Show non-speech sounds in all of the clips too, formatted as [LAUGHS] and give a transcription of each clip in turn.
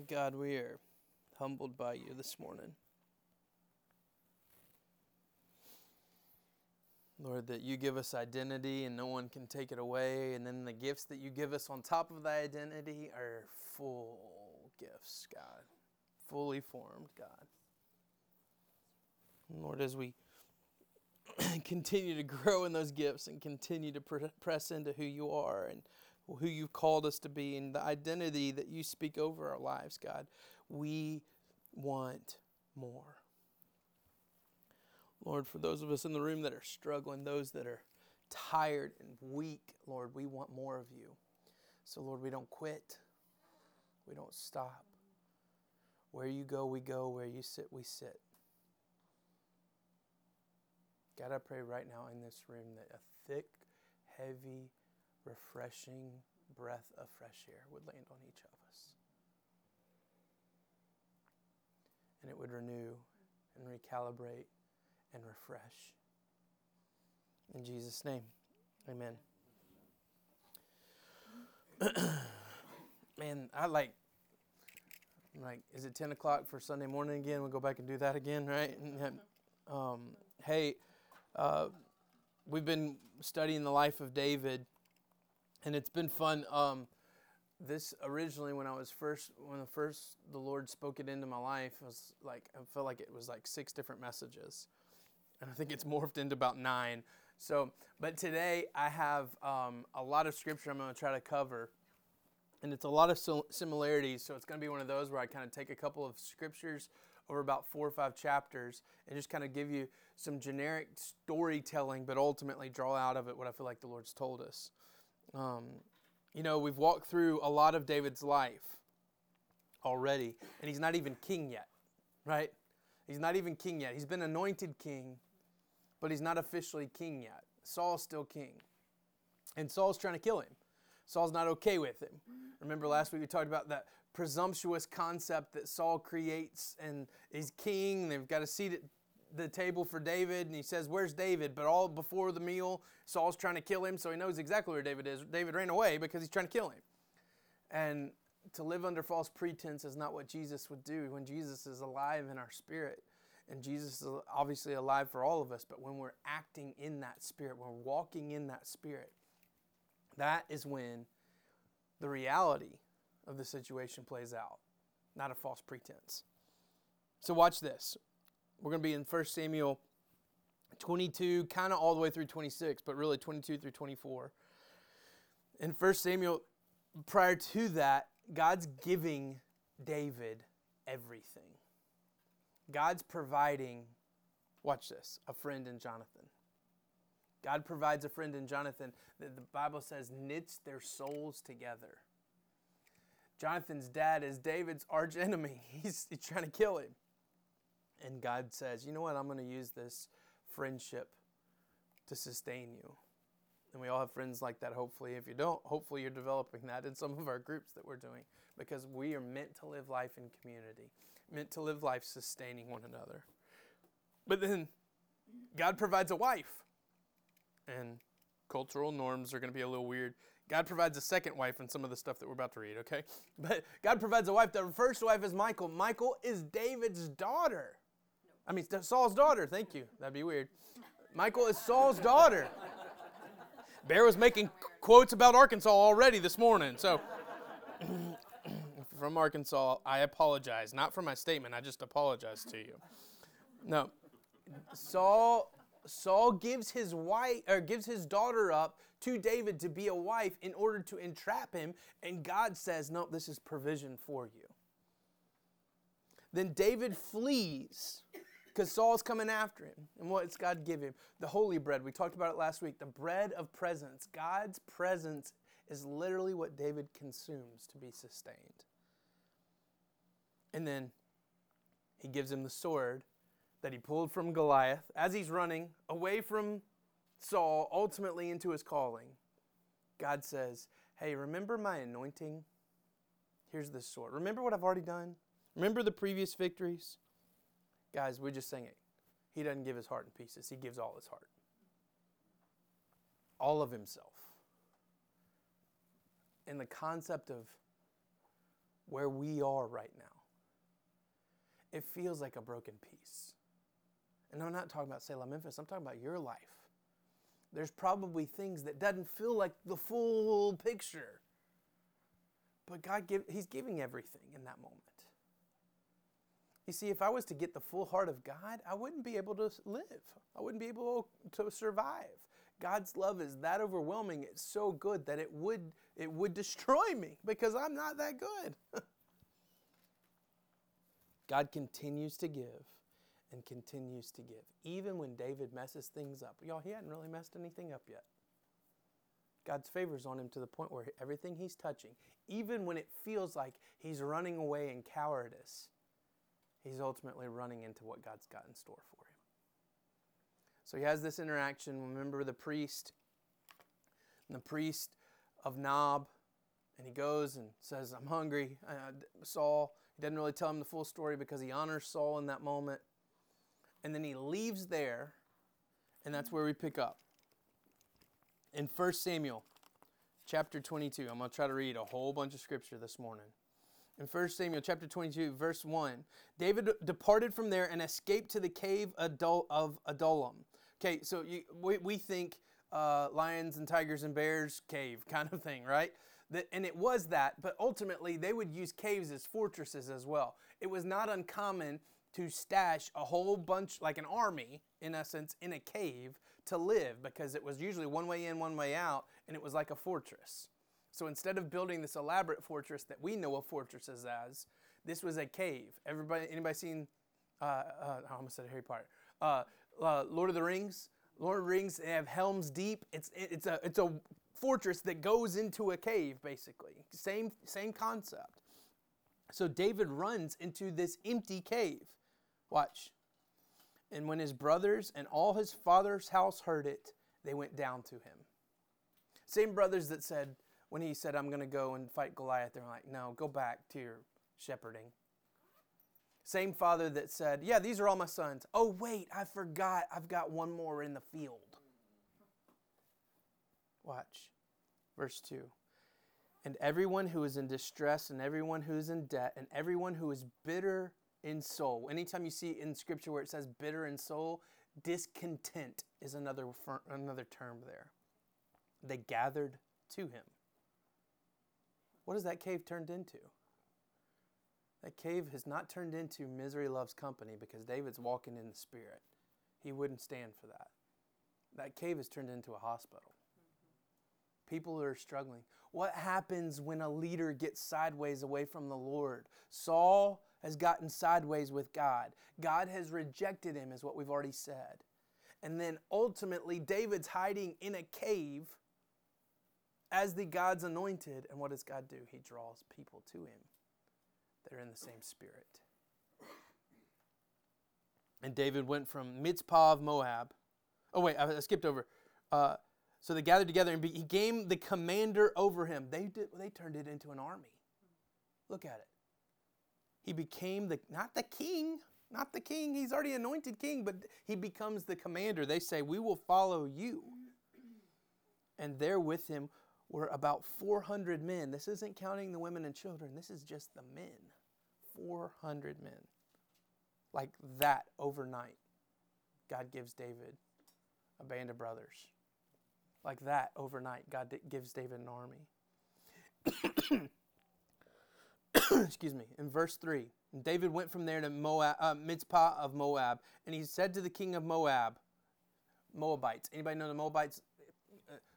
God, we are humbled by you this morning. Lord, that you give us identity and no one can take it away. And then the gifts that you give us on top of that identity are full gifts, God. Fully formed, God. Lord, as we [CLEARS THROAT] continue to grow in those gifts and continue to press into who you are and who you've called us to be and the identity that you speak over our lives, God, we want more. Lord, for those of us in the room that are struggling, those that are tired and weak, Lord, we want more of you. So, Lord, we don't quit, we don't stop. Where you go, we go. Where you sit, we sit. God, I pray right now in this room that a thick, heavy, refreshing breath of fresh air would land on each of us. And it would renew and recalibrate and refresh. In Jesus' name, amen. Man, I like, like, is it 10 o'clock for Sunday morning again? We'll go back and do that again, right? Um, hey, uh, we've been studying the life of David, and it's been fun. Um, this originally, when I was first, when the first the Lord spoke it into my life, was like I felt like it was like six different messages, and I think it's morphed into about nine. So, but today I have um, a lot of scripture I'm going to try to cover, and it's a lot of similarities. So it's going to be one of those where I kind of take a couple of scriptures over about four or five chapters and just kind of give you some generic storytelling, but ultimately draw out of it what I feel like the Lord's told us. Um, you know, we've walked through a lot of David's life already, and he's not even king yet, right? He's not even king yet. He's been anointed king, but he's not officially king yet. Saul's still king. And Saul's trying to kill him. Saul's not okay with him. Remember last week we talked about that presumptuous concept that Saul creates and he's king. They've got a seat at the table for David and he says, Where's David? But all before the meal, Saul's trying to kill him, so he knows exactly where David is. David ran away because he's trying to kill him. And to live under false pretense is not what Jesus would do when Jesus is alive in our spirit. And Jesus is obviously alive for all of us, but when we're acting in that spirit, when we're walking in that spirit, that is when the reality of the situation plays out, not a false pretense. So, watch this. We're going to be in 1 Samuel 22, kind of all the way through 26, but really 22 through 24. In 1 Samuel, prior to that, God's giving David everything. God's providing, watch this, a friend in Jonathan. God provides a friend in Jonathan that the Bible says knits their souls together. Jonathan's dad is David's arch enemy. [LAUGHS] He's, he's trying to kill him. And God says, you know what? I'm going to use this friendship to sustain you. And we all have friends like that, hopefully. If you don't, hopefully you're developing that in some of our groups that we're doing because we are meant to live life in community, meant to live life sustaining one another. But then God provides a wife. And cultural norms are going to be a little weird. God provides a second wife in some of the stuff that we're about to read, okay? [LAUGHS] But God provides a wife. The first wife is Michael. Michael is David's daughter. I mean, Saul's daughter. Thank you. That'd be weird. Michael is Saul's daughter. Bear was making quotes about Arkansas already this morning. So, from Arkansas, I apologize. Not for my statement, I just apologize to you. No. Saul Saul gives his wife or gives his daughter up to David to be a wife in order to entrap him, and God says, "No, this is provision for you." Then David flees because Saul's coming after him. And what's God give him? The holy bread. We talked about it last week. The bread of presence. God's presence is literally what David consumes to be sustained. And then he gives him the sword that he pulled from Goliath as he's running away from Saul, ultimately into his calling. God says, Hey, remember my anointing? Here's this sword. Remember what I've already done? Remember the previous victories? Guys, we just sing it. He doesn't give his heart in pieces, he gives all his heart. All of himself. And the concept of where we are right now, it feels like a broken piece. And I'm not talking about Salem, Memphis, I'm talking about your life. There's probably things that doesn't feel like the full picture. But God give, he's giving everything in that moment. You see, if I was to get the full heart of God, I wouldn't be able to live. I wouldn't be able to survive. God's love is that overwhelming. It's so good that it would it would destroy me because I'm not that good. [LAUGHS] God continues to give and continues to give, even when David messes things up. Y'all, he hadn't really messed anything up yet. God's favors on him to the point where everything he's touching, even when it feels like he's running away in cowardice, he's ultimately running into what God's got in store for him. So he has this interaction. Remember the priest, the priest of Nob, and he goes and says, I'm hungry. Uh, Saul, he doesn't really tell him the full story because he honors Saul in that moment. And then he leaves there, and that's where we pick up. In 1 Samuel chapter 22, I'm going to try to read a whole bunch of scripture this morning. In 1 Samuel chapter 22, verse 1, David departed from there and escaped to the cave of Adullam. Okay, so you, we, we think uh, lions and tigers and bears cave [LAUGHS] kind of thing, right? That, and it was that, but ultimately they would use caves as fortresses as well. It was not uncommon to stash a whole bunch, like an army, in essence, in a cave to live because it was usually one way in, one way out, and it was like a fortress. So instead of building this elaborate fortress that we know of fortresses as, this was a cave. Everybody, anybody seen? Uh, uh, I almost said Harry Potter. Uh, uh, Lord of the Rings. Lord of the Rings. They have Helm's Deep. It's it's a it's a fortress that goes into a cave, basically. Same same concept. So David runs into this empty cave. Watch. And when his brothers and all his father's house heard it, they went down to him. Same brothers that said, when he said, I'm going to go and fight Goliath, they're like, no, go back to your shepherding. Same father that said, Yeah, these are all my sons. Oh, wait, I forgot. I've got one more in the field. Watch. Verse 2. And everyone who is in distress, and everyone who is in debt, and everyone who is bitter in soul. Anytime you see in scripture where it says bitter in soul, discontent is another, another term there. They gathered to him. What has that cave turned into? That cave has not turned into misery loves company because David's walking in the spirit. He wouldn't stand for that. That cave has turned into a hospital. People are struggling. What happens when a leader gets sideways away from the Lord? Saul has gotten sideways with God. God has rejected him, is what we've already said. And then ultimately, David's hiding in a cave as the God's anointed. And what does God do? He draws people to him. They're in the same spirit. And David went from Mizpah of Moab. Oh, wait, I skipped over. Uh, so they gathered together and he gave the commander over him. They, did, they turned it into an army. Look at it. He became the, not the king, not the king. He's already anointed king, but he becomes the commander. They say, We will follow you. And there with him were about 400 men. This isn't counting the women and children, this is just the men. 400 men. Like that overnight, God gives David a band of brothers. Like that overnight, God gives David an army. [COUGHS] Excuse me. In verse 3, David went from there to Moab, uh, Mizpah of Moab, and he said to the king of Moab, Moabites. Anybody know the Moabites?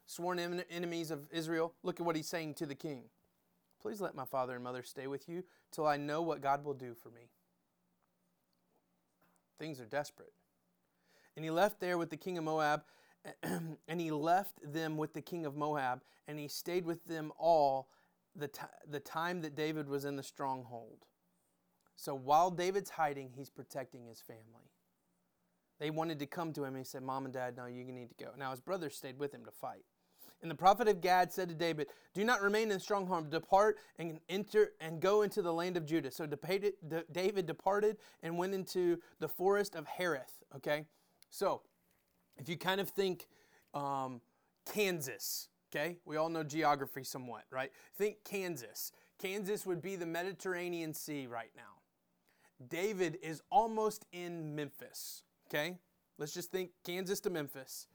Sworn enemies of Israel. Look at what he's saying to the king. Please let my father and mother stay with you till I know what God will do for me. Things are desperate. And he left there with the king of Moab, [CLEARS THROAT] and he left them with the king of Moab, and he stayed with them all the, t- the time that David was in the stronghold. So while David's hiding, he's protecting his family. They wanted to come to him, and he said, Mom and Dad, no, you need to go. Now his brothers stayed with him to fight. And the prophet of Gad said to David, Do not remain in stronghold. Depart and enter and go into the land of Judah. So David departed and went into the forest of Hereth. Okay? So, if you kind of think um, Kansas, okay? We all know geography somewhat, right? Think Kansas. Kansas would be the Mediterranean Sea right now. David is almost in Memphis, okay? Let's just think Kansas to Memphis.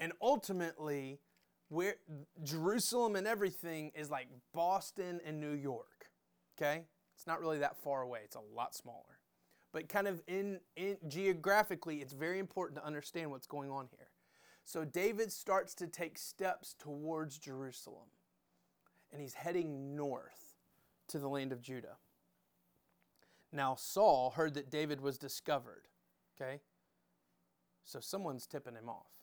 And ultimately, where Jerusalem and everything is like Boston and New York, okay? It's not really that far away. It's a lot smaller. But kind of in, in geographically, it's very important to understand what's going on here. So David starts to take steps towards Jerusalem. And he's heading north to the land of Judah. Now Saul heard that David was discovered. Okay? So someone's tipping him off.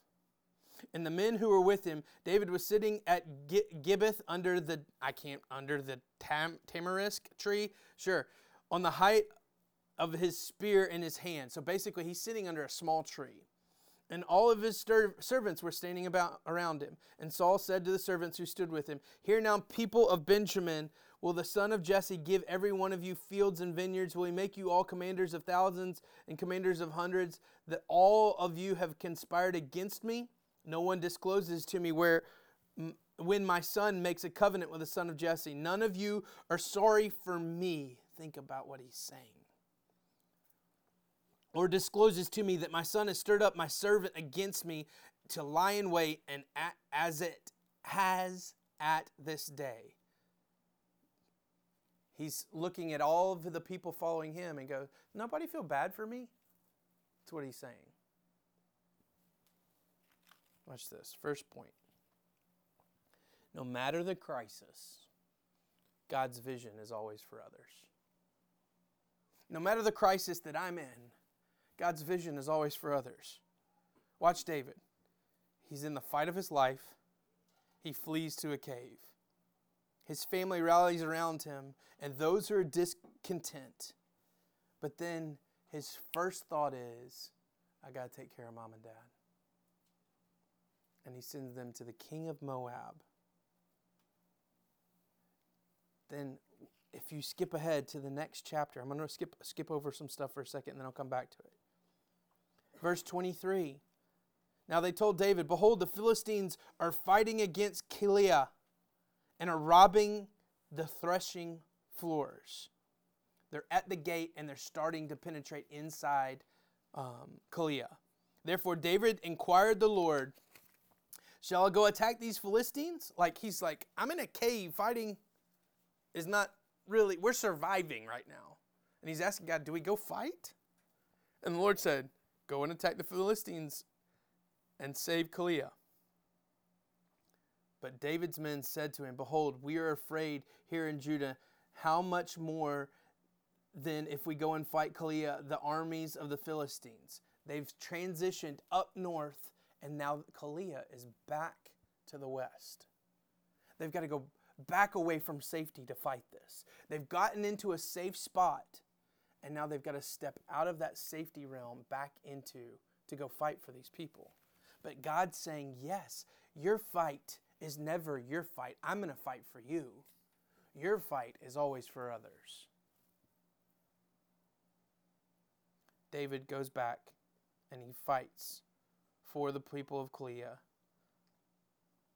And the men who were with him, David was sitting at Gibbeth under the I can't under the tam, tamarisk tree, sure, on the height of his spear in his hand. So basically, he's sitting under a small tree. And all of his stir- servants were standing about around him. And Saul said to the servants who stood with him, Hear now, people of Benjamin, will the son of Jesse give every one of you fields and vineyards? Will he make you all commanders of thousands and commanders of hundreds, that all of you have conspired against me? No one discloses to me where when my son makes a covenant with the son of Jesse. None of you are sorry for me. Think about what he's saying. Or discloses to me that my son has stirred up my servant against me to lie in wait, and as it has at this day. He's looking at all of the people following him and goes, Nobody feel bad for me? That's what he's saying. Watch this. First point. No matter the crisis, God's vision is always for others. No matter the crisis that I'm in, God's vision is always for others. Watch David. He's in the fight of his life, he flees to a cave. His family rallies around him, and those who are discontent. But then his first thought is, I got to take care of mom and dad and he sends them to the king of Moab. Then, if you skip ahead to the next chapter, I'm going to skip, skip over some stuff for a second and then I'll come back to it. Verse 23. Now they told David, Behold, the Philistines are fighting against Keilah and are robbing the threshing floors. They're at the gate and they're starting to penetrate inside um. Therefore, David inquired the Lord Shall I go attack these Philistines? Like he's like, I'm in a cave fighting is not really, we're surviving right now. And he's asking God, do we go fight? And the Lord said, Go and attack the Philistines and save Keilah. But David's men said to him, Behold, we are afraid here in Judah. How much more than if we go and fight Keilah, the armies of the Philistines? They've transitioned up north and now Keilah is back to the west. They've got to go back away from safety to fight this. They've gotten into a safe spot, and now they've got to step out of that safety realm back into to go fight for these people. But God's saying, Yes, your fight is never your fight. I'm going to fight for you. Your fight is always for others. David goes back and he fights for the people of Keilah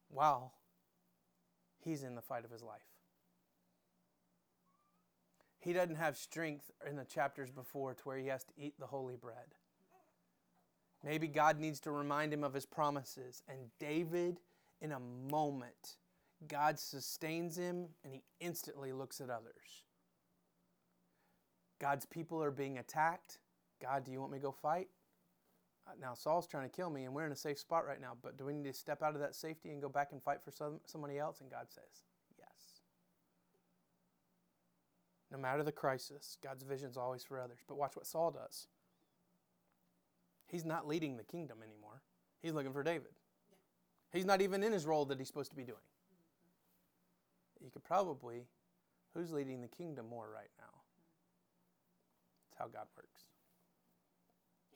while he's in the fight of his life. He doesn't have strength in the chapters before to where he has to eat the holy bread. Maybe God needs to remind him of his promises. And David, in a moment, God sustains him and he instantly looks at others. God's people are being attacked. God, do you want me to go fight? Now Saul's trying to kill me and we're in a safe spot right now, but do we need to step out of that safety and go back and fight for some, somebody else? And God says, yes. No matter the crisis, God's vision is always for others. But watch what Saul does. He's not leading the kingdom anymore. He's looking for David. Yeah. He's not even in his role that he's supposed to be doing. Mm-hmm. You could probably, who's leading the kingdom more right now? That's how God works.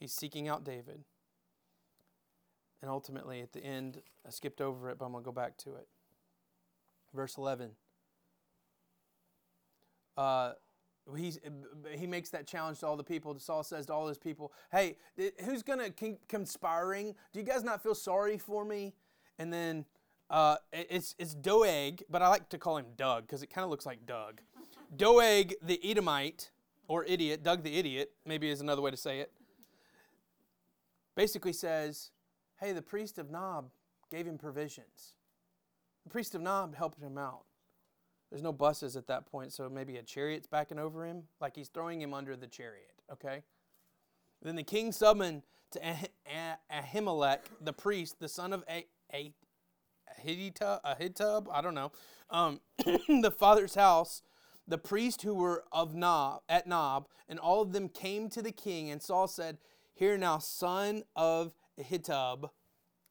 He's seeking out David. And ultimately, at the end, I skipped over it, but I'm going to go back to it. Verse 11. Uh, he's, he makes that challenge to all the people. Saul says to all his people, Hey, who's going to con- conspiring? Do you guys not feel sorry for me? And then uh, it's, it's Doeg, but I like to call him Doug because it kind of looks like Doug. [LAUGHS] Doeg the Edomite, or idiot, Doug the idiot, maybe is another way to say it, basically says, hey, the priest of Nob gave him provisions. The priest of Nob helped him out. There's no buses at that point, so maybe a chariot's backing over him, like he's throwing him under the chariot, okay? Then the king summoned to Ahimelech, the priest, the son of Ahitub, Ahitub I don't know, um, [COUGHS] the father's house, the priests who were of Nob, at Nob, and all of them came to the king, and Saul said, Hear now, son of Ahitub.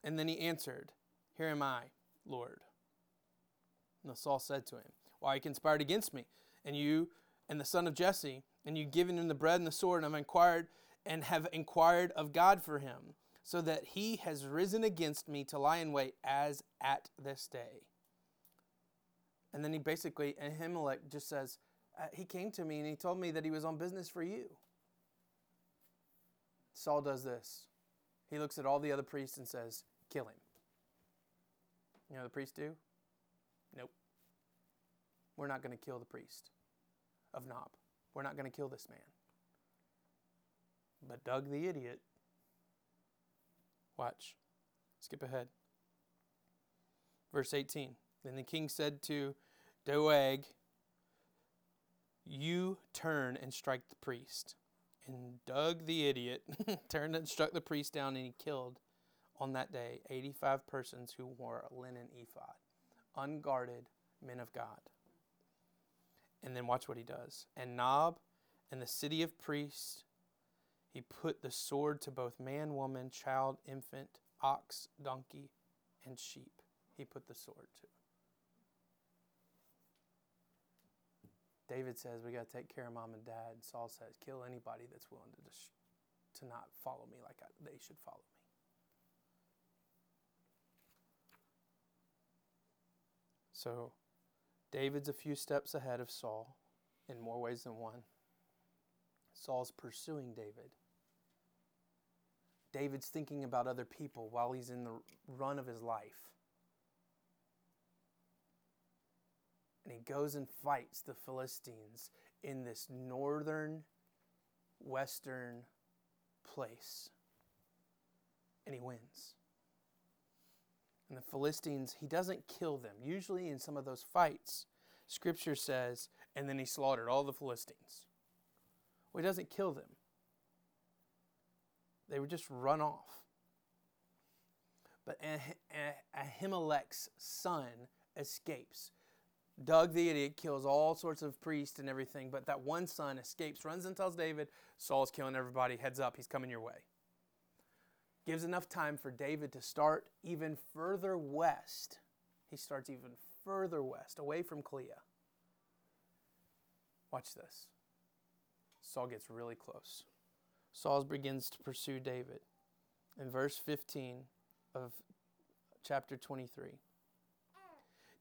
And then he answered, Here am I, Lord. And Saul said to him, Why you conspired against me, and you and the son of Jesse, and you given him the bread and the sword, and I've inquired and have inquired of God for him, so that he has risen against me to lie in wait as at this day. And then he basically, Ahimelech just says, uh, He came to me and he told me that he was on business for you. Saul does this. He looks at all the other priests and says, Kill him. You know the priests do? Nope. We're not going to kill the priest of Nob. We're not going to kill this man. But Doug the idiot, watch, skip ahead. Verse 18. Then the king said to Doeg, You turn and strike the priest. And Doug the idiot [LAUGHS] turned and struck the priest down, and he killed on that day 85 persons who wore a linen ephod, unguarded men of God. And then watch what he does. And Nob and the city of priests, he put the sword to both man, woman, child, infant, ox, donkey, and sheep. He put the sword to. David says we got to take care of mom and dad. And Saul says, kill anybody that's willing to, dis- to not follow me like I, they should follow me. So, David's a few steps ahead of Saul in more ways than one. Saul's pursuing David. David's thinking about other people while he's in the run of his life. And he goes and fights the Philistines in this northern, western place. And he wins. And the Philistines, he doesn't kill them. Usually in some of those fights, scripture says, and then he slaughtered all the Philistines. Well, he doesn't kill them, they would just run off. But Ahimelech's son escapes. Doug the idiot kills all sorts of priests and everything, but that one son escapes, runs and tells David, Saul's killing everybody, heads up, he's coming your way. Gives enough time for David to start even further west. He starts even further west, away from Keilah. Watch this. Saul gets really close. Saul begins to pursue David. In verse 15 of chapter 23.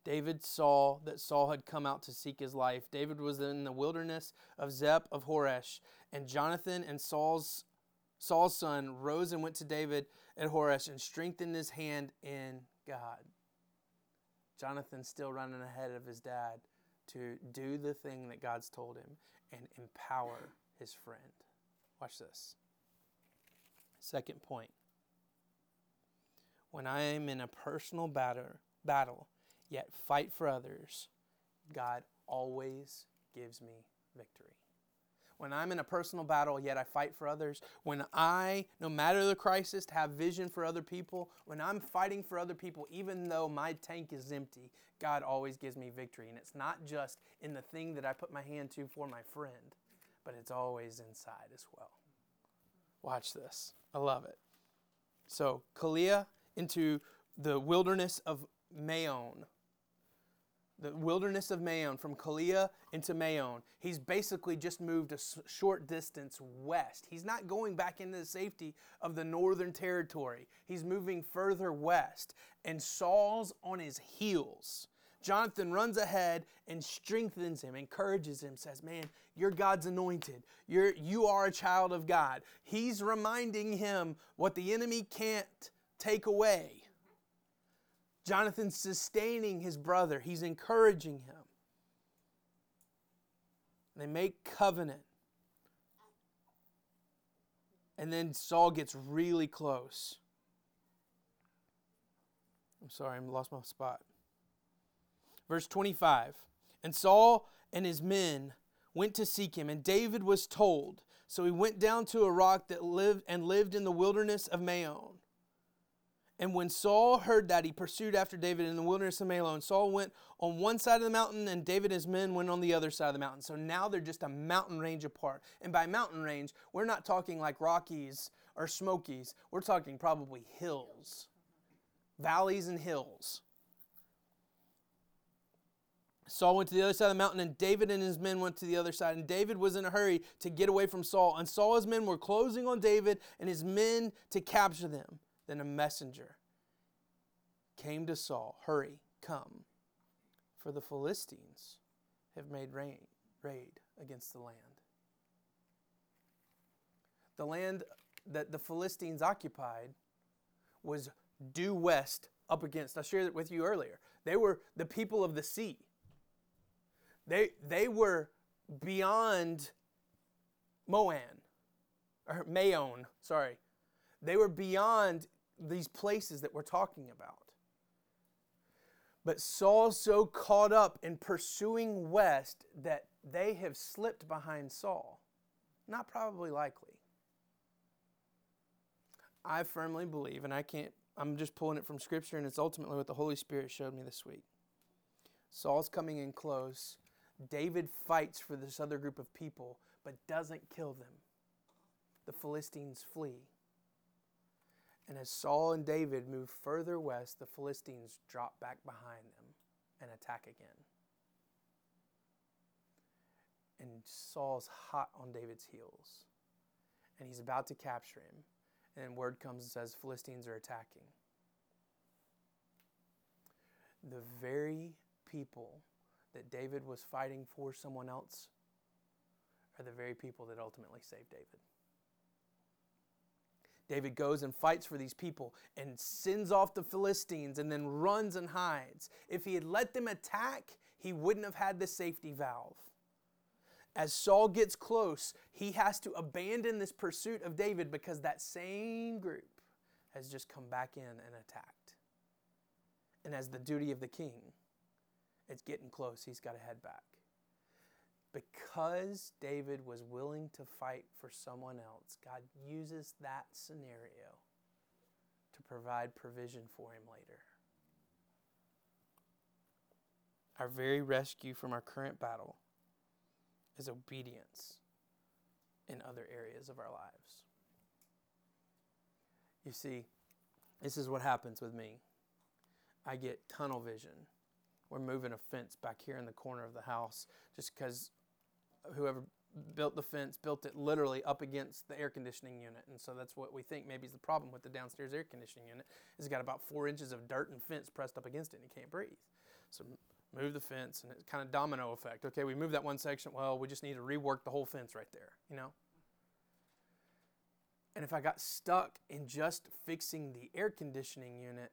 David saw that Saul had come out to seek his life. David was in the wilderness of Ziph of Horesh, and Jonathan and Saul's Saul's son rose and went to David at Horesh and strengthened his hand in God. Jonathan still running ahead of his dad to do the thing that God's told him and empower his friend. Watch this. Second point. When I am in a personal battle, battle yet fight for others, God always gives me victory. When I'm in a personal battle, yet I fight for others, when I, no matter the crisis, have vision for other people, when I'm fighting for other people, even though my tank is empty, God always gives me victory. And it's not just in the thing that I put my hand to for my friend, but it's always inside as well. Watch this. I love it. So, Keilah into the wilderness of Maon the wilderness of Maon, from Keilah into Maon. He's basically just moved a short distance west. He's not going back into the safety of the northern territory. He's moving further west. And Saul's on his heels. Jonathan runs ahead and strengthens him, encourages him, says, Man, you're God's anointed. You're, you are a child of God. He's reminding him what the enemy can't take away. Jonathan's sustaining his brother, he's encouraging him. They make covenant. And then Saul gets really close. I'm sorry, I lost my spot. Verse 25 And Saul and his men went to seek him, and David was told. So he went down to a rock that lived and lived in the wilderness of Maon. And when Saul heard that, he pursued after David in the wilderness of Maon. Saul went on one side of the mountain, and David and his men went on the other side of the mountain. So now they're just a mountain range apart. And by mountain range, we're not talking like Rockies or Smokies. We're talking probably hills, valleys, and hills. Saul went to the other side of the mountain, and David and his men went to the other side. And David was in a hurry to get away from Saul. And Saul's men were closing on David and his men to capture them. Then a messenger came to Saul Hurry, come, for the Philistines have made rain, raid against the land. The land that the Philistines occupied was due west up against. I shared it with you earlier. They were the people of the sea. They, they were beyond Moan, or Maon, sorry. They were beyond these places that we're talking about. But Saul's so caught up in pursuing west that they have slipped behind Saul. Not probably likely. I firmly believe, and I can't, I'm just pulling it from Scripture, and it's ultimately what the Holy Spirit showed me this week. Saul's coming in close. David fights for this other group of people, but doesn't kill them. The Philistines flee. And as Saul and David move further west, the Philistines drop back behind them and attack again. And Saul's hot on David's heels. And he's about to capture him. And word comes and says Philistines are attacking. The very people that David was fighting for someone else are the very people that ultimately saved David. David goes and fights for these people and sends off the Philistines and then runs and hides. If he had let them attack, he wouldn't have had the safety valve. As Saul gets close, he has to abandon this pursuit of David because that same group has just come back in and attacked. And as the duty of the king, it's getting close. He's got to head back because David was willing to fight for someone else, God uses that scenario to provide provision for him later. Our very rescue from our current battle is obedience in other areas of our lives. You see, this is what happens with me. I get tunnel vision. We're moving a fence back here in the corner of the house just because whoever built the fence built it literally up against the air conditioning unit. And so that's what we think maybe is the problem with the downstairs air conditioning unit is it's got about four inches of dirt and fence pressed up against it and you can't breathe. So move the fence and it's kind of domino effect. Okay we move that one section well we just need to rework the whole fence right there you know? And if i got stuck in just fixing the air conditioning unit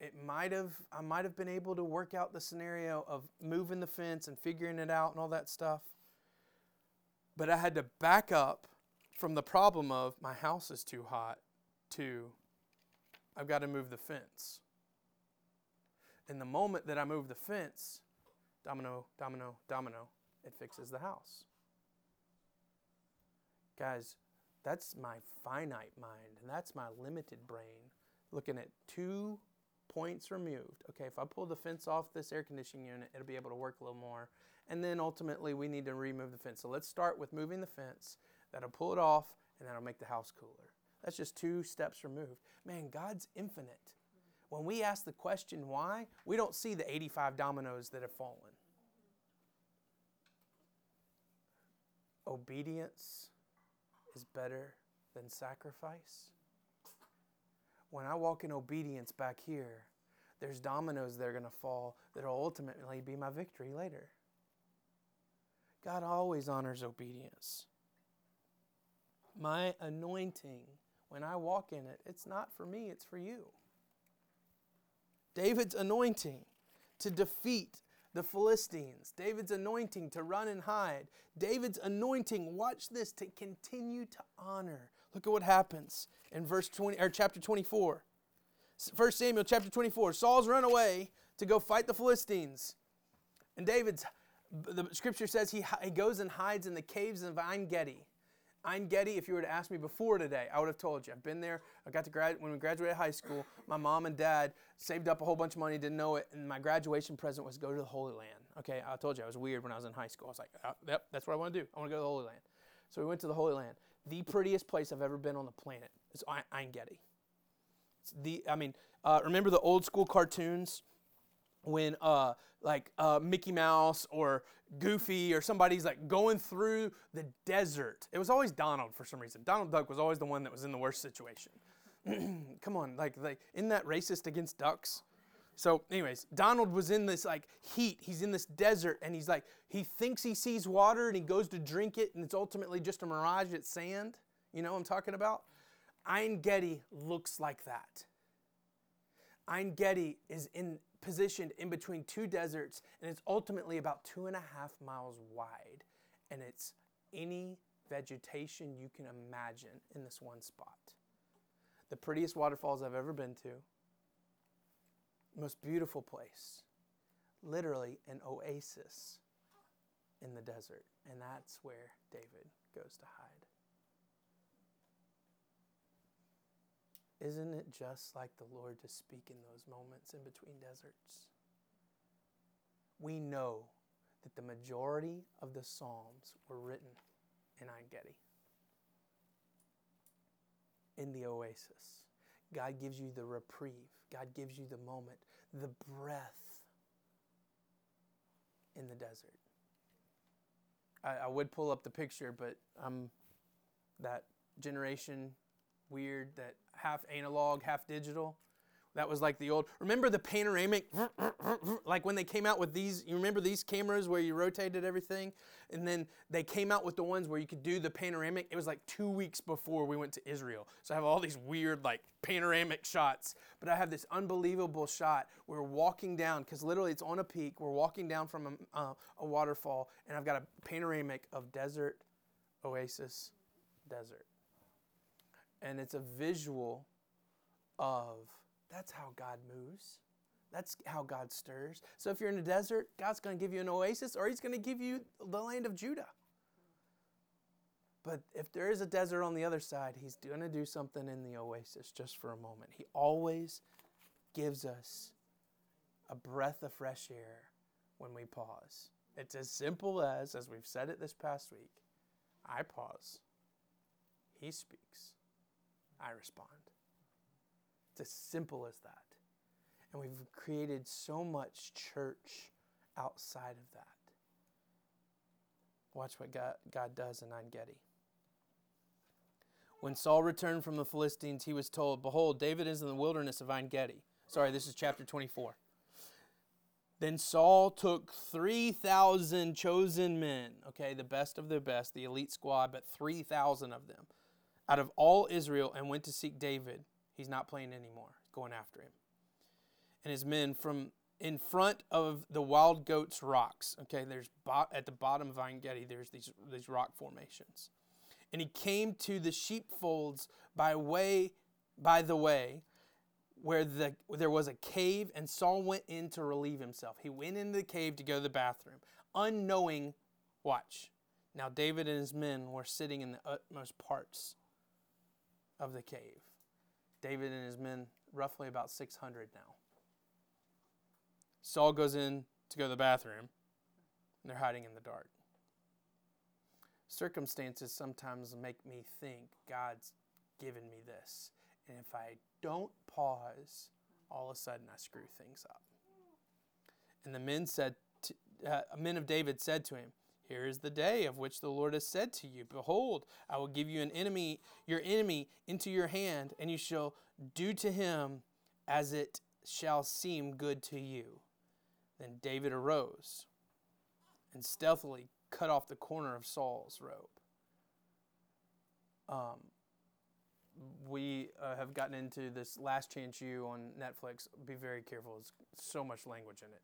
it might have I might have been able to work out the scenario of moving the fence and figuring it out and all that stuff. But I had to back up from the problem of my house is too hot to I've got to move the fence. And the moment that I move the fence, domino, domino, domino, it fixes the house. Guys, that's my finite mind and that's my limited brain looking at two points removed. Okay, if I pull the fence off this air conditioning unit, it'll be able to work a little more. And then ultimately, we need to remove the fence. So let's start with moving the fence. That'll pull it off, and that'll make the house cooler. That's just two steps removed. Man, God's infinite. When we ask the question why, we don't see the 85 dominoes that have fallen. Obedience is better than sacrifice when I walk in obedience back here, there's dominoes that are going to fall that will ultimately be my victory later. God always honors obedience. My anointing, when I walk in it, it's not for me, it's for you. David's anointing to defeat the Philistines. David's anointing to run and hide. David's anointing, watch this, to continue to honor. Look at what happens in verse 20 or chapter 24. 1 Samuel chapter 24. Saul's run away to go fight the Philistines. And David's the scripture says he, he goes and hides in the caves of Ein Gedi. Ein Gedi, if you were to ask me before today, I would have told you. I've been there. I got to grad when we graduated high school. My mom and dad saved up a whole bunch of money, didn't know it, and my graduation present was go to the Holy Land. Okay, I told you I was weird when I was in high school. I was like, yep, that's what I want to do. I want to go to the Holy Land. So we went to the Holy Land. The prettiest place I've ever been on the planet is Ein Gedi. It's the, I mean, uh, remember the old school cartoons when uh, like uh, Mickey Mouse or Goofy or somebody's like going through the desert. It was always Donald for some reason. Donald Duck was always the one that was in the worst situation. [CLEARS THROAT] Come on, like like isn't that racist against ducks? So, anyways, Donald was in this like heat. He's in this desert and he's like he thinks he sees water and he goes to drink it and it's ultimately just a mirage. It's sand. You know what I'm talking about? Ein Gedi looks like that. Ein Gedi is in positioned in between two deserts, and it's ultimately about two and a half miles wide. And it's any vegetation you can imagine in this one spot. The prettiest waterfalls I've ever been to, most beautiful place, literally an oasis in the desert. And that's where David goes to hide. Isn't it just like the Lord to speak in those moments in between deserts? We know that the majority of the Psalms were written in Ein Gedi, in the oasis. God gives you the reprieve, God gives you the moment, the breath in the desert. I, I would pull up the picture, but I'm that generation weird that half analog, half digital. That was like the old. Remember the panoramic, like when they came out with these. You remember these cameras where you rotated everything, and then they came out with the ones where you could do the panoramic. It was like two weeks before we went to Israel, so I have all these weird like panoramic shots. But I have this unbelievable shot. We're walking down because literally it's on a peak. We're walking down from a, uh, a waterfall, and I've got a panoramic of desert, oasis, desert and it's a visual of that's how God moves. That's how God stirs. So if you're in a desert, God's going to give you an oasis or he's going to give you the land of Judah. But if there is a desert on the other side, he's going to do something in the oasis just for a moment. He always gives us a breath of fresh air when we pause. It's as simple as, as we've said it this past week, I pause. He speaks. I respond. It's as simple as that. And we've created so much church outside of that. Watch what God, God does in Ein Gedi. When Saul returned from the Philistines, he was told, Behold, David is in the wilderness of Ein Gedi. Sorry, this is chapter 24. Then Saul took 3,000 chosen men, okay, the best of the best, the elite squad, but 3,000 of them out of all Israel and went to seek David. He's not playing anymore, going after him. And his men from in front of the wild goats rocks. Okay, there's at the bottom of Ein Gedi, there's these, these rock formations. And he came to the sheepfolds by way by the way where the, there was a cave and Saul went in to relieve himself. He went into the cave to go to the bathroom, unknowing, watch. Now David and his men were sitting in the utmost parts of the cave. David and his men, roughly about 600 now. Saul goes in to go to the bathroom, and they're hiding in the dark. Circumstances sometimes make me think God's given me this. And if I don't pause, all of a sudden I screw things up. And the men said, to, uh, men of David said to him, here is the day of which the Lord has said to you, Behold, I will give you an enemy, your enemy, into your hand, and you shall do to him as it shall seem good to you. Then David arose and stealthily cut off the corner of Saul's robe. Um, we uh, have gotten into this Last Chance U on Netflix. Be very careful. There's so much language in it.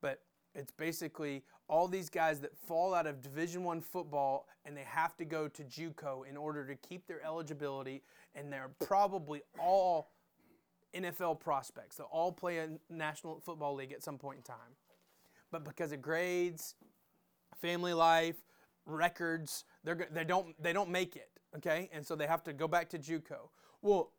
But It's basically all these guys that fall out of Division One football and they have to go to JUCO in order to keep their eligibility, and they're probably all NFL prospects. They'll all play in National Football League at some point in time. But because of grades, family life, records, they're, they don't they don't make it. Okay, and so they have to go back to JUCO. Well,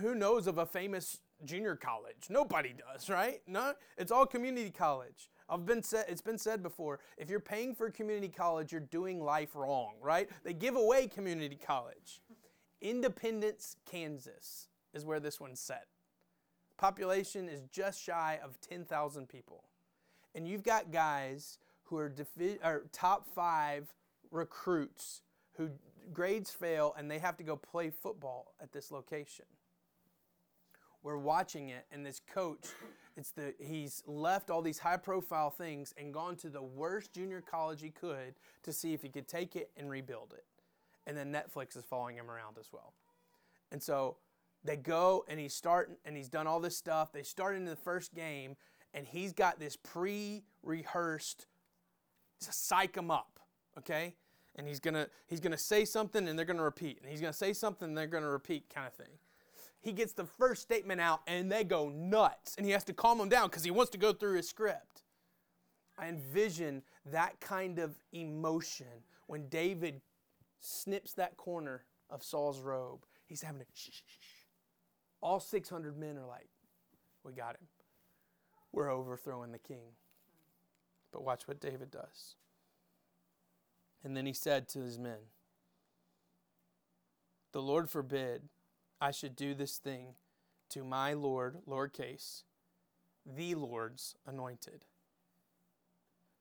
who knows of a famous junior college? Nobody does, right? No, it's all community college. I've been said it's been said before, if you're paying for community college, you're doing life wrong, right? They give away community college. Independence, Kansas is where this one's set. Population is just shy of 10,000 people. And you've got guys who are, defi- are top 5 recruits who grades fail and they have to go play football at this location we're watching it and this coach it's the he's left all these high profile things and gone to the worst junior college he could to see if he could take it and rebuild it. And then netflix is following him around as well. And so they go and he's starting and he's done all this stuff. They start into the first game and he's got this pre-rehearsed to psych him up okay? And he's gonna he's gonna say something and they're gonna repeat. And he's gonna say something and they're gonna repeat kind of thing he gets the first statement out and they go nuts and he has to calm them down because he wants to go through his script. I envision that kind of emotion when David snips that corner of Saul's robe. He's having a shh, shh, shh. All 600 men are like, We got him. We're overthrowing the king. But watch what David does. And then he said to his men, The Lord forbid I should do this thing to my Lord, lowercase, the Lord's anointed,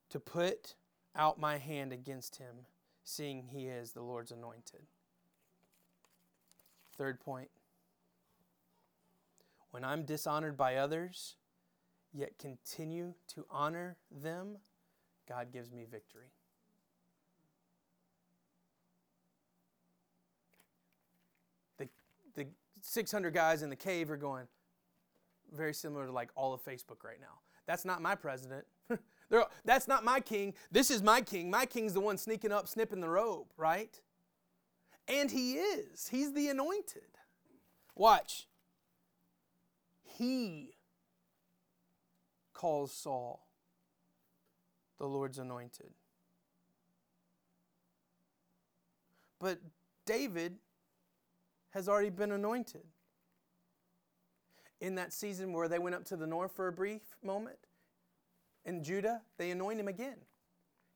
to put out my hand against him, seeing he is the Lord's anointed. Third point when I'm dishonored by others, yet continue to honor them, God gives me victory. the 600 guys in the cave are going very similar to like all of Facebook right now. That's not my president. [LAUGHS] that's not my king. This is my king. My king's the one sneaking up, snipping the robe, right? And he is. He's the anointed. Watch. He calls Saul the Lord's anointed. But David has already been anointed. In that season where they went up to the north for a brief moment, in Judah, they anoint him again.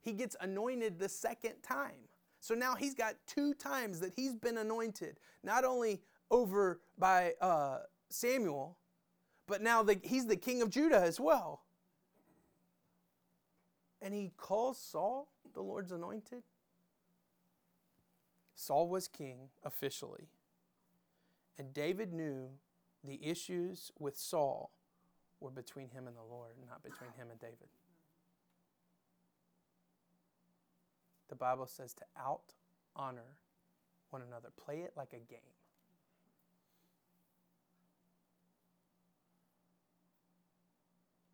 He gets anointed the second time. So now he's got two times that he's been anointed, not only over by uh, Samuel, but now the, he's the king of Judah as well. And he calls Saul the Lord's anointed. Saul was king officially. And David knew the issues with Saul were between him and the Lord, not between him and David. The Bible says to out honor one another, play it like a game.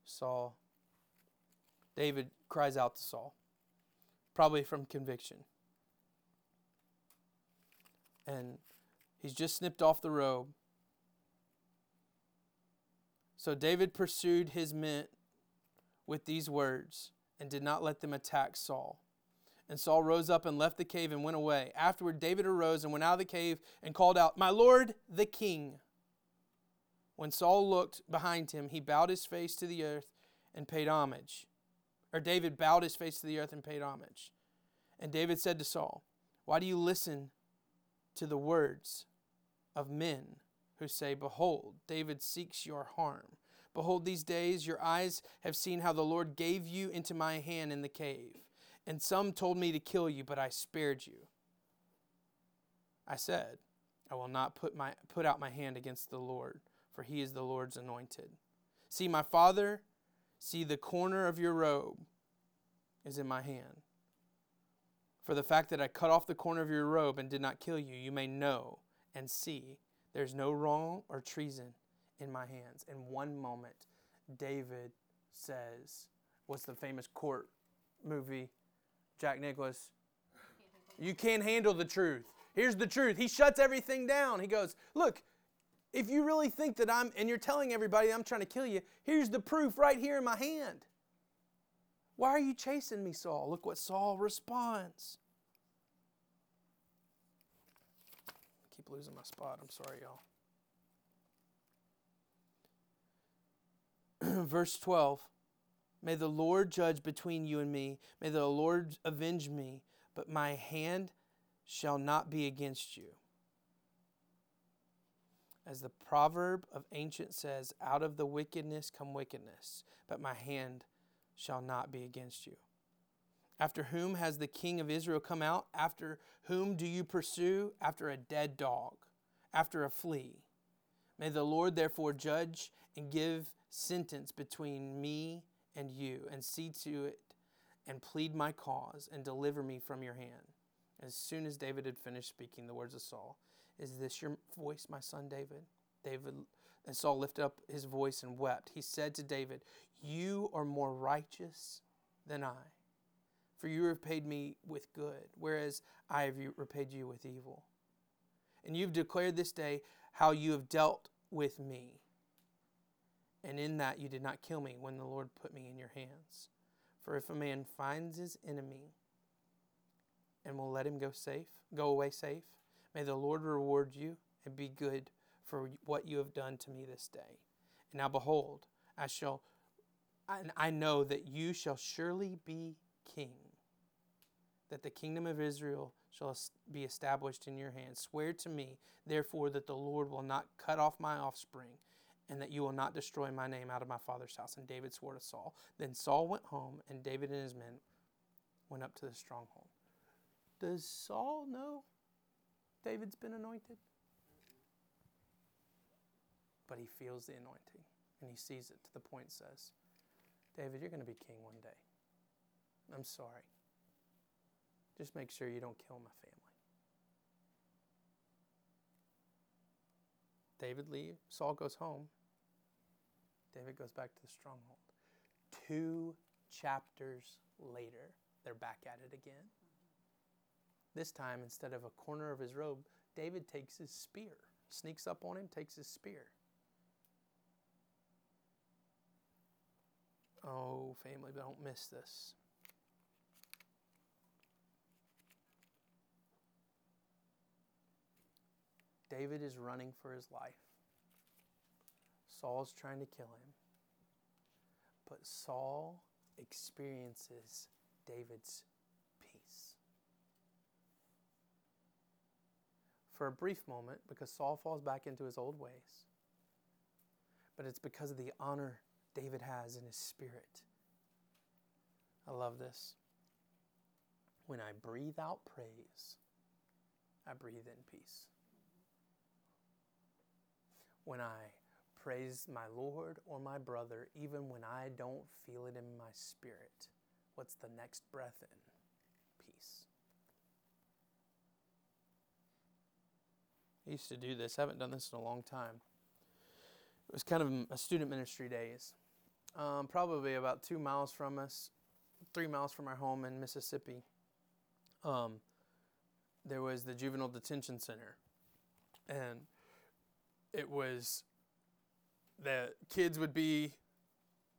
Saul, David cries out to Saul, probably from conviction. And He's just snipped off the robe. So David pursued his men with these words and did not let them attack Saul. And Saul rose up and left the cave and went away. Afterward, David arose and went out of the cave and called out, My Lord, the king. When Saul looked behind him, he bowed his face to the earth and paid homage. Or David bowed his face to the earth and paid homage. And David said to Saul, Why do you listen to the words of men who say, Behold, David seeks your harm. Behold, these days your eyes have seen how the Lord gave you into my hand in the cave. And some told me to kill you, but I spared you. I said, I will not put, my, put out my hand against the Lord, for he is the Lord's anointed. See, my father, see the corner of your robe is in my hand. For the fact that I cut off the corner of your robe and did not kill you, you may know and see there's no wrong or treason in my hands. In one moment, David says, what's the famous court movie? Jack Nicholson. You can't handle the truth. Here's the truth. He shuts everything down. He goes, Look, if you really think that I'm, and you're telling everybody I'm trying to kill you, here's the proof right here in my hand. Why are you chasing me, Saul? Look what Saul responds. Keep losing my spot. I'm sorry, y'all. [CLEARS THROAT] Verse 12 May the Lord judge between you and me. May the Lord avenge me, but my hand shall not be against you. As the proverb of ancient says, out of the wickedness come wickedness, but my hand shall not be against you. After whom has the king of Israel come out? After whom do you pursue? After a dead dog, after a flea. May the Lord therefore judge and give sentence between me and you, and see to it and plead my cause and deliver me from your hand. As soon as David had finished speaking the words of Saul, Is this your voice, my son David? David and Saul lifted up his voice and wept. He said to David, You are more righteous than I, for you repaid me with good, whereas I have repaid you with evil. And you've declared this day how you have dealt with me and in that you did not kill me when the Lord put me in your hands. For if a man finds his enemy and will let him go safe, go away safe, may the Lord reward you and be good for what you have done to me this day. And now behold, I shall and I know that you shall surely be king, that the kingdom of Israel shall be established in your hands. Swear to me, therefore, that the Lord will not cut off my offspring and that you will not destroy my name out of my father's house. And David swore to Saul. Then Saul went home, and David and his men went up to the stronghold. Does Saul know David's been anointed? But he feels the anointing and he sees it to the point says, David, you're going to be king one day. I'm sorry. Just make sure you don't kill my family. David leaves. Saul goes home. David goes back to the stronghold. Two chapters later, they're back at it again. This time, instead of a corner of his robe, David takes his spear, sneaks up on him, takes his spear. Oh, family, don't miss this. David is running for his life. Saul's trying to kill him. But Saul experiences David's peace. For a brief moment, because Saul falls back into his old ways. But it's because of the honor David has in his spirit. I love this. When I breathe out praise, I breathe in peace. When I praise my Lord or my brother, even when I don't feel it in my spirit. What's the next breath in? Peace. I used to do this. I haven't done this in a long time. It was kind of a student ministry days. Um, probably about two miles from us, three miles from our home in Mississippi. Um, there was the juvenile detention center, and it was the kids would be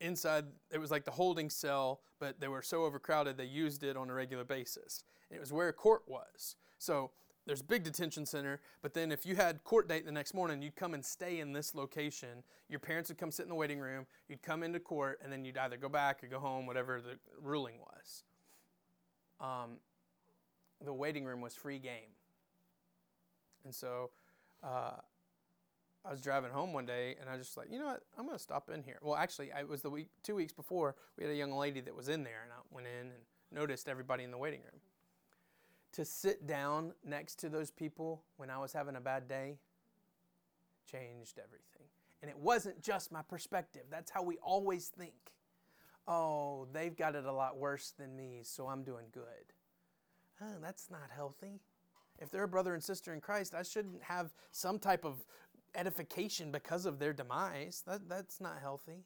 inside it was like the holding cell but they were so overcrowded they used it on a regular basis. And it was where court was. So there's a big detention center but then if you had court date the next morning you'd come and stay in this location. Your parents would come sit in the waiting room you'd come into court and then you'd either go back or go home whatever the ruling was. Um, the waiting room was free game. And so uh, I was driving home one day and I was just like, you know what, I'm going to stop in here. Well, actually, it was the week, two weeks before, we had a young lady that was in there and I went in and noticed everybody in the waiting room. To sit down next to those people when I was having a bad day changed everything. And it wasn't just my perspective. That's how we always think. Oh, they've got it a lot worse than me, so I'm doing good. Oh, that's not healthy. If they're a brother and sister in Christ, I shouldn't have some type of edification because of their demise. That, that's not healthy.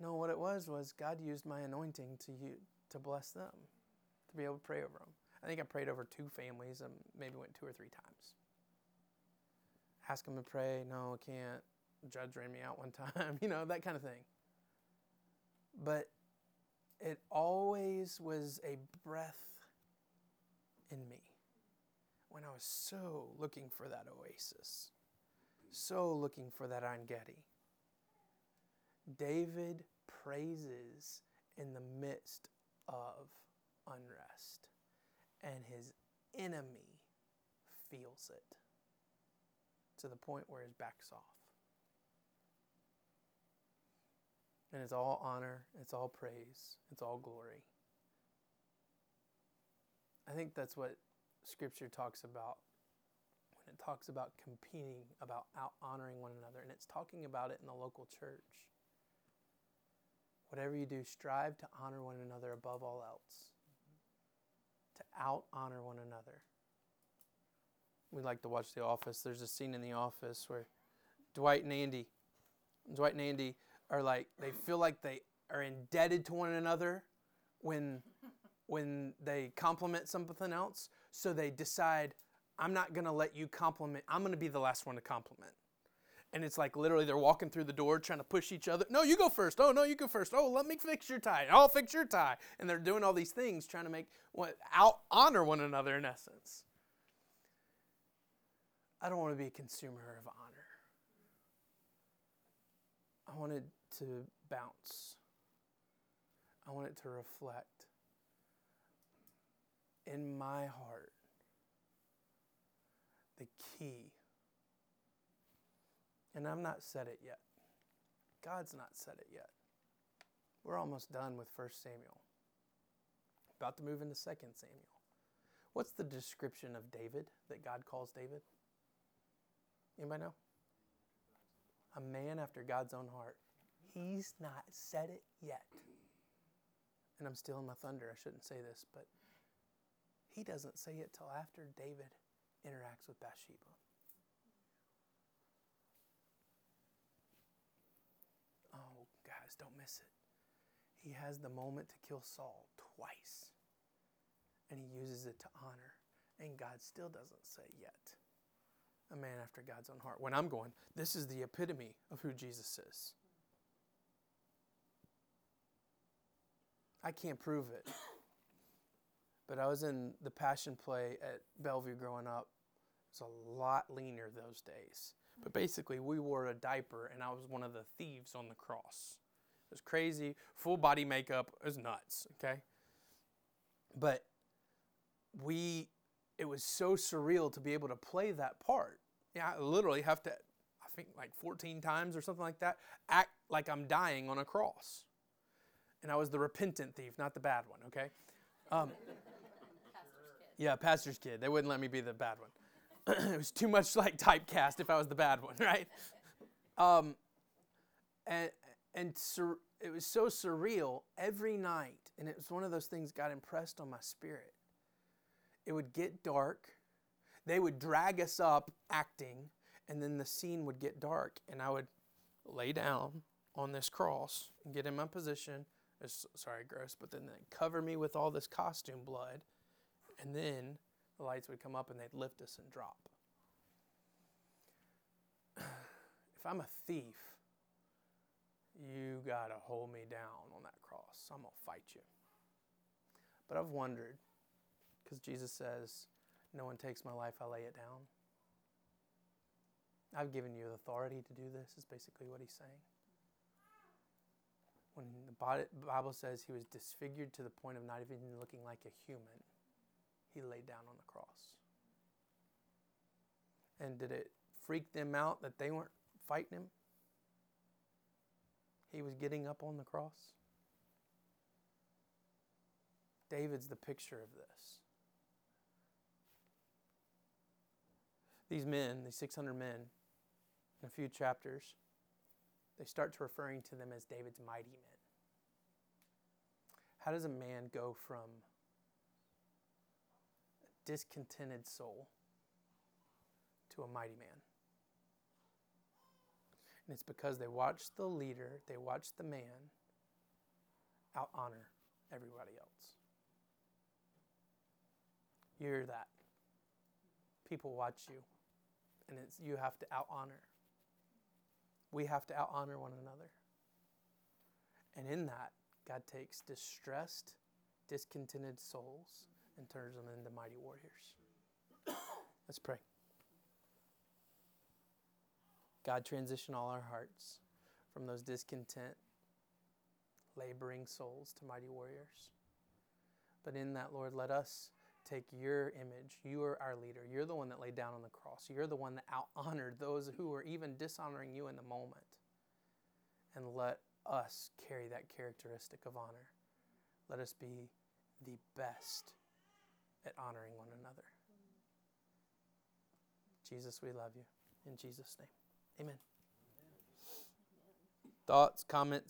No, what it was was God used my anointing to you to bless them, to be able to pray over them. I think I prayed over two families and maybe went two or three times. Ask them to pray. No, I can't. Judge ran me out one [LAUGHS] time. you know that kind of thing. But it always was a breath in me when I was so looking for that oasis, so looking for that En Gedi. David praises in the midst of unrest, and his enemy feels it to the point where his back's off. And it's all honor, it's all praise, it's all glory. I think that's what Scripture talks about when it talks about competing, about out honoring one another, and it's talking about it in the local church. Whatever you do, strive to honor one another above all else, to out honor one another. We like to watch The Office. There's a scene in The Office where Dwight and Andy, Dwight and Andy are like they feel like they are indebted to one another when when they compliment something else. So they decide, I'm not gonna let you compliment. I'm gonna be the last one to compliment. And it's like literally they're walking through the door trying to push each other. No, you go first. Oh, no, you go first. Oh, let me fix your tie. I'll fix your tie. And they're doing all these things trying to make out honor one another in essence. I don't want to be a consumer of honor. I wanted to bounce. I want it to reflect in my heart the key. And I'm not said it yet. God's not said it yet. We're almost done with 1 Samuel. About to move into 2 Samuel. What's the description of David that God calls David? Anybody know? A man after God's own heart. He's not said it yet. And I'm stealing my thunder. I shouldn't say this, but he doesn't say it till after David interacts with Bathsheba. Oh, guys, don't miss it. He has the moment to kill Saul twice, and he uses it to honor, and God still doesn't say yet. A man after God's own heart. When I'm going, this is the epitome of who Jesus is. I can't prove it. But I was in the Passion Play at Bellevue growing up. It was a lot leaner those days. But basically, we wore a diaper, and I was one of the thieves on the cross. It was crazy. Full body makeup. It was nuts, okay? But we, it was so surreal to be able to play that part. Yeah, I literally have to, I think like 14 times or something like that, act like I'm dying on a cross and I was the repentant thief, not the bad one, okay? Um, yeah, pastor's kid. They wouldn't let me be the bad one. [CLEARS THROAT] it was too much like typecast if I was the bad one, [LAUGHS] right? Um, and and sur- it was so surreal every night, and it was one of those things God impressed on my spirit. It would get dark. They would drag us up acting, and then the scene would get dark, and I would lay down on this cross and get in my position it's, sorry, gross, but then they cover me with all this costume blood, and then the lights would come up and they'd lift us and drop. [SIGHS] If I'm a thief, you got to hold me down on that cross. I'm going to fight you. But I've wondered, because Jesus says, No one takes my life, I lay it down. I've given you authority to do this, is basically what he's saying when the Bible says he was disfigured to the point of not even looking like a human, he laid down on the cross. And did it freak them out that they weren't fighting him? He was getting up on the cross. David's the picture of this. These men, these 600 men, in a few chapters, they start to referring to them as David's mighty men. How does a man go from discontented soul to a mighty man? And it's because they watched the leader, they watched the man out honor everybody else. You're that. People watch you, and it's you have to out honor. We have to out honor one another. And in that, God takes distressed, discontented souls and turns them into mighty warriors. [COUGHS] Let's pray. God, transition all our hearts from those discontent, laboring souls to mighty warriors. But in that, Lord, let us take your image. You are our leader. You're the one that laid down on the cross. You're the one that out honored those who were even dishonoring you in the moment. And let us carry that characteristic of honor. Let us be the best at honoring one another. Jesus, we love you. In Jesus' name, amen. Thoughts, comments?